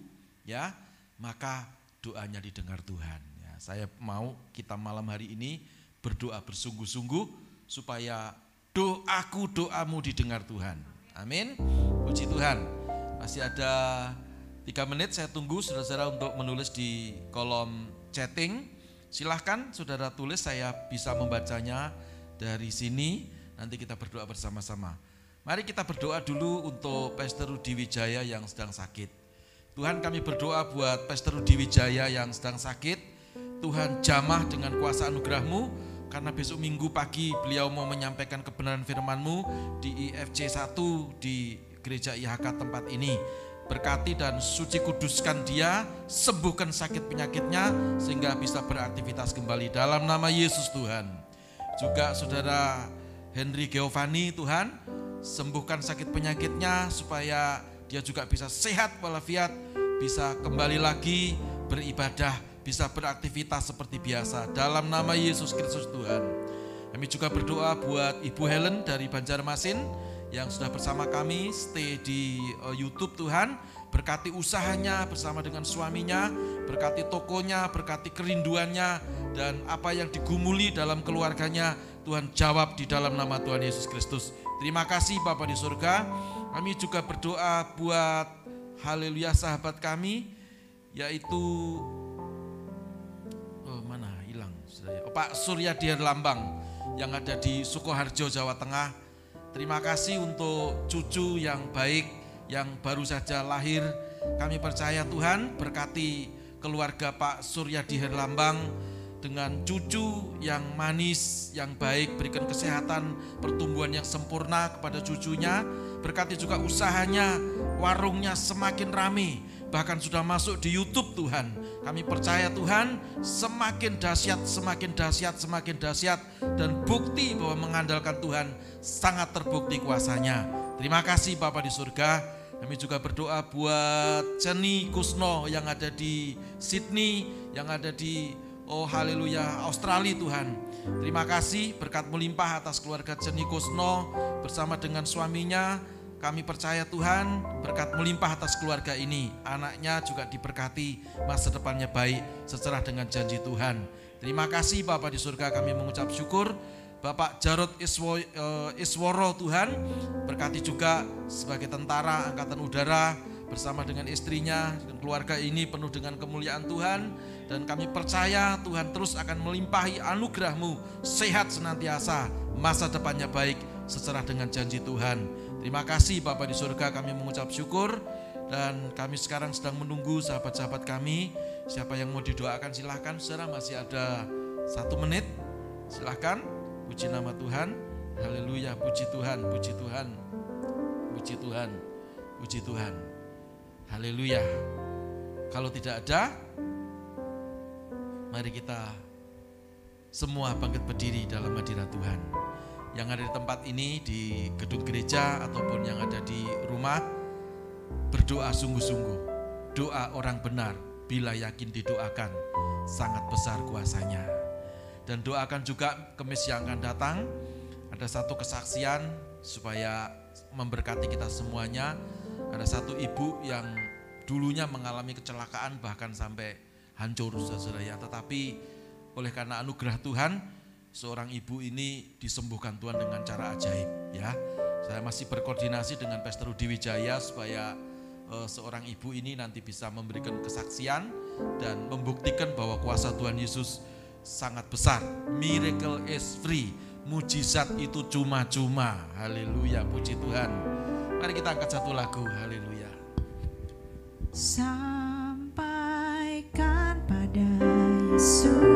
ya maka doanya didengar Tuhan. Ya, saya mau kita malam hari ini berdoa bersungguh-sungguh supaya doaku doamu didengar Tuhan. Amin. Puji Tuhan. Masih ada tiga menit saya tunggu saudara-saudara untuk menulis di kolom chatting. Silahkan saudara tulis saya bisa membacanya dari sini. Nanti kita berdoa bersama-sama. Mari kita berdoa dulu untuk Pastor Rudi Wijaya yang sedang sakit. Tuhan kami berdoa buat Pastor Rudi Wijaya yang sedang sakit. Tuhan jamah dengan kuasa anugerahmu karena besok minggu pagi beliau mau menyampaikan kebenaran firman-Mu di IFC 1 di gereja IHK tempat ini. Berkati dan suci kuduskan dia, sembuhkan sakit penyakitnya sehingga bisa beraktivitas kembali dalam nama Yesus Tuhan. Juga saudara Henry Geovani Tuhan, sembuhkan sakit penyakitnya supaya dia juga bisa sehat walafiat, bisa kembali lagi beribadah bisa beraktivitas seperti biasa dalam nama Yesus Kristus Tuhan. Kami juga berdoa buat Ibu Helen dari Banjarmasin yang sudah bersama kami stay di uh, YouTube Tuhan. Berkati usahanya bersama dengan suaminya, berkati tokonya, berkati kerinduannya, dan apa yang digumuli dalam keluarganya, Tuhan jawab di dalam nama Tuhan Yesus Kristus. Terima kasih Bapak di surga. Kami juga berdoa buat haleluya sahabat kami, yaitu Pak Surya Dian Lambang yang ada di Sukoharjo, Jawa Tengah. Terima kasih untuk cucu yang baik yang baru saja lahir. Kami percaya Tuhan berkati keluarga Pak Surya Dian Lambang dengan cucu yang manis, yang baik, berikan kesehatan, pertumbuhan yang sempurna kepada cucunya. Berkati juga usahanya, warungnya semakin ramai, bahkan sudah masuk di YouTube Tuhan kami percaya Tuhan semakin dahsyat, semakin dahsyat, semakin dahsyat dan bukti bahwa mengandalkan Tuhan sangat terbukti kuasanya. Terima kasih Bapak di surga. Kami juga berdoa buat Ceni Kusno yang ada di Sydney, yang ada di oh haleluya Australia Tuhan. Terima kasih berkat melimpah atas keluarga Ceni Kusno bersama dengan suaminya, kami percaya Tuhan berkat melimpah atas keluarga ini. Anaknya juga diberkati, masa depannya baik secerah dengan janji Tuhan. Terima kasih Bapak di surga kami mengucap syukur. Bapak Jarod uh, Isworo Tuhan berkati juga sebagai tentara angkatan udara bersama dengan istrinya dan keluarga ini penuh dengan kemuliaan Tuhan dan kami percaya Tuhan terus akan melimpahi anugerahmu sehat senantiasa masa depannya baik secerah dengan janji Tuhan Terima kasih Bapak di surga kami mengucap syukur dan kami sekarang sedang menunggu sahabat-sahabat kami. Siapa yang mau didoakan silahkan, saudara masih ada satu menit. Silahkan, puji nama Tuhan. Haleluya, puji Tuhan, puji Tuhan, puji Tuhan, puji Tuhan. Haleluya. Kalau tidak ada, mari kita semua bangkit berdiri dalam hadirat Tuhan yang ada di tempat ini di gedung gereja ataupun yang ada di rumah berdoa sungguh-sungguh. Doa orang benar bila yakin didoakan sangat besar kuasanya. Dan doakan juga kemis yang akan datang ada satu kesaksian supaya memberkati kita semuanya. Ada satu ibu yang dulunya mengalami kecelakaan bahkan sampai hancur saudara ya. Tetapi oleh karena anugerah Tuhan seorang ibu ini disembuhkan Tuhan dengan cara ajaib ya. Saya masih berkoordinasi dengan Pastor Rudi Wijaya supaya uh, seorang ibu ini nanti bisa memberikan kesaksian dan membuktikan bahwa kuasa Tuhan Yesus sangat besar. Miracle is free. Mujizat itu cuma-cuma. Haleluya, puji Tuhan. Mari kita angkat satu lagu. Haleluya. Sampaikan pada Yesus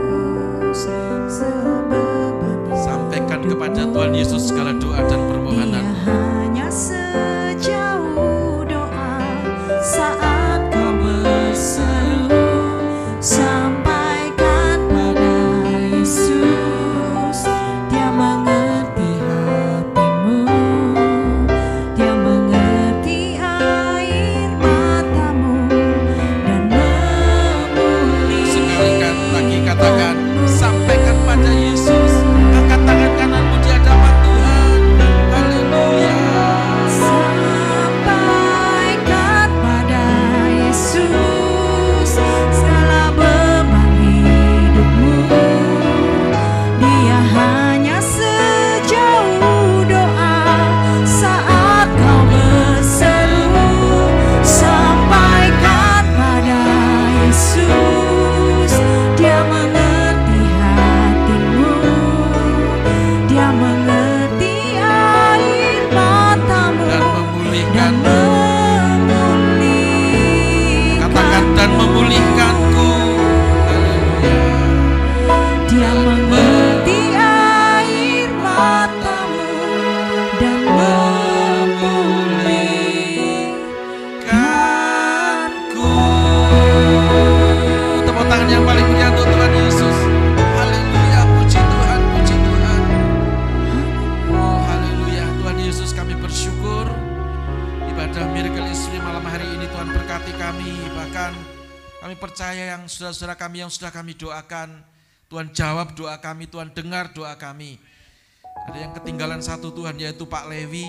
kepada Tuhan Yesus segala doa dan permohonan. Kami doakan. Tuhan jawab doa kami, Tuhan dengar doa kami. Ada yang ketinggalan satu Tuhan yaitu Pak Lewi.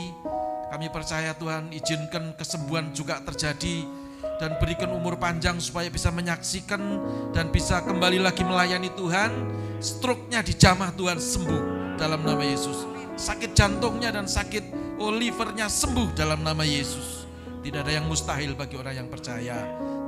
Kami percaya Tuhan izinkan kesembuhan juga terjadi dan berikan umur panjang supaya bisa menyaksikan dan bisa kembali lagi melayani Tuhan. Struknya dijamah Tuhan sembuh dalam nama Yesus. Sakit jantungnya dan sakit livernya sembuh dalam nama Yesus. Tidak ada yang mustahil bagi orang yang percaya.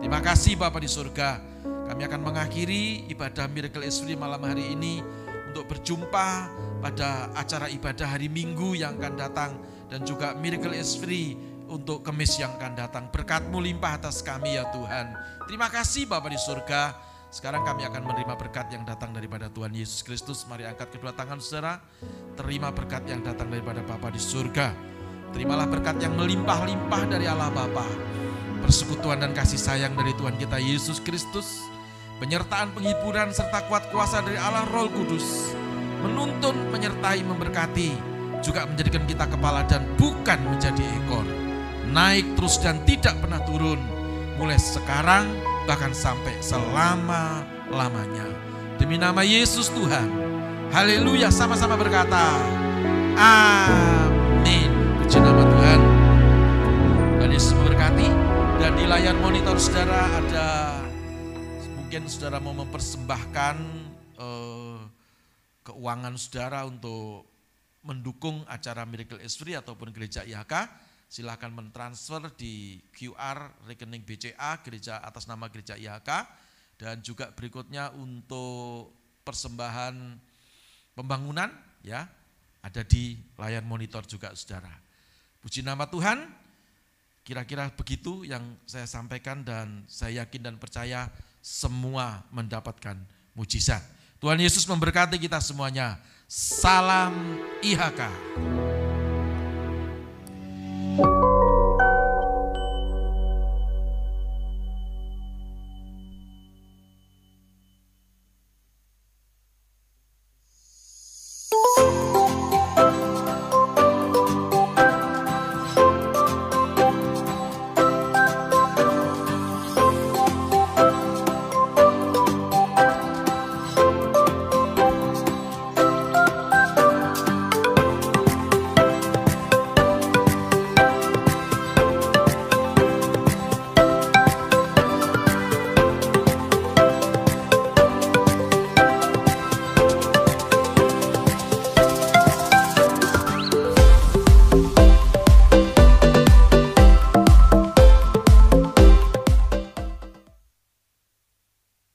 Terima kasih Bapak di surga. Kami akan mengakhiri ibadah Miracle Free malam hari ini untuk berjumpa pada acara ibadah hari Minggu yang akan datang dan juga Miracle Free untuk kemis yang akan datang. Berkatmu limpah atas kami ya Tuhan. Terima kasih Bapak di surga. Sekarang kami akan menerima berkat yang datang daripada Tuhan Yesus Kristus. Mari angkat kedua tangan saudara. Terima berkat yang datang daripada Bapa di surga. Terimalah berkat yang melimpah-limpah dari Allah Bapa. Persekutuan dan kasih sayang dari Tuhan kita Yesus Kristus penyertaan penghiburan serta kuat kuasa dari Allah Roh Kudus, menuntun, menyertai, memberkati, juga menjadikan kita kepala dan bukan menjadi ekor. Naik terus dan tidak pernah turun, mulai sekarang bahkan sampai selama-lamanya. Demi nama Yesus Tuhan, haleluya sama-sama berkata, amin. Puji nama Tuhan. Dan Yesus memberkati. Dan di layar monitor saudara ada mungkin saudara mau mempersembahkan uh, keuangan saudara untuk mendukung acara Miracle Free ataupun gereja IHK, silahkan mentransfer di QR rekening BCA gereja atas nama gereja IHK dan juga berikutnya untuk persembahan pembangunan ya ada di layar monitor juga saudara. Puji nama Tuhan. Kira-kira begitu yang saya sampaikan dan saya yakin dan percaya semua mendapatkan mujizat. Tuhan Yesus memberkati kita semuanya. Salam IHK.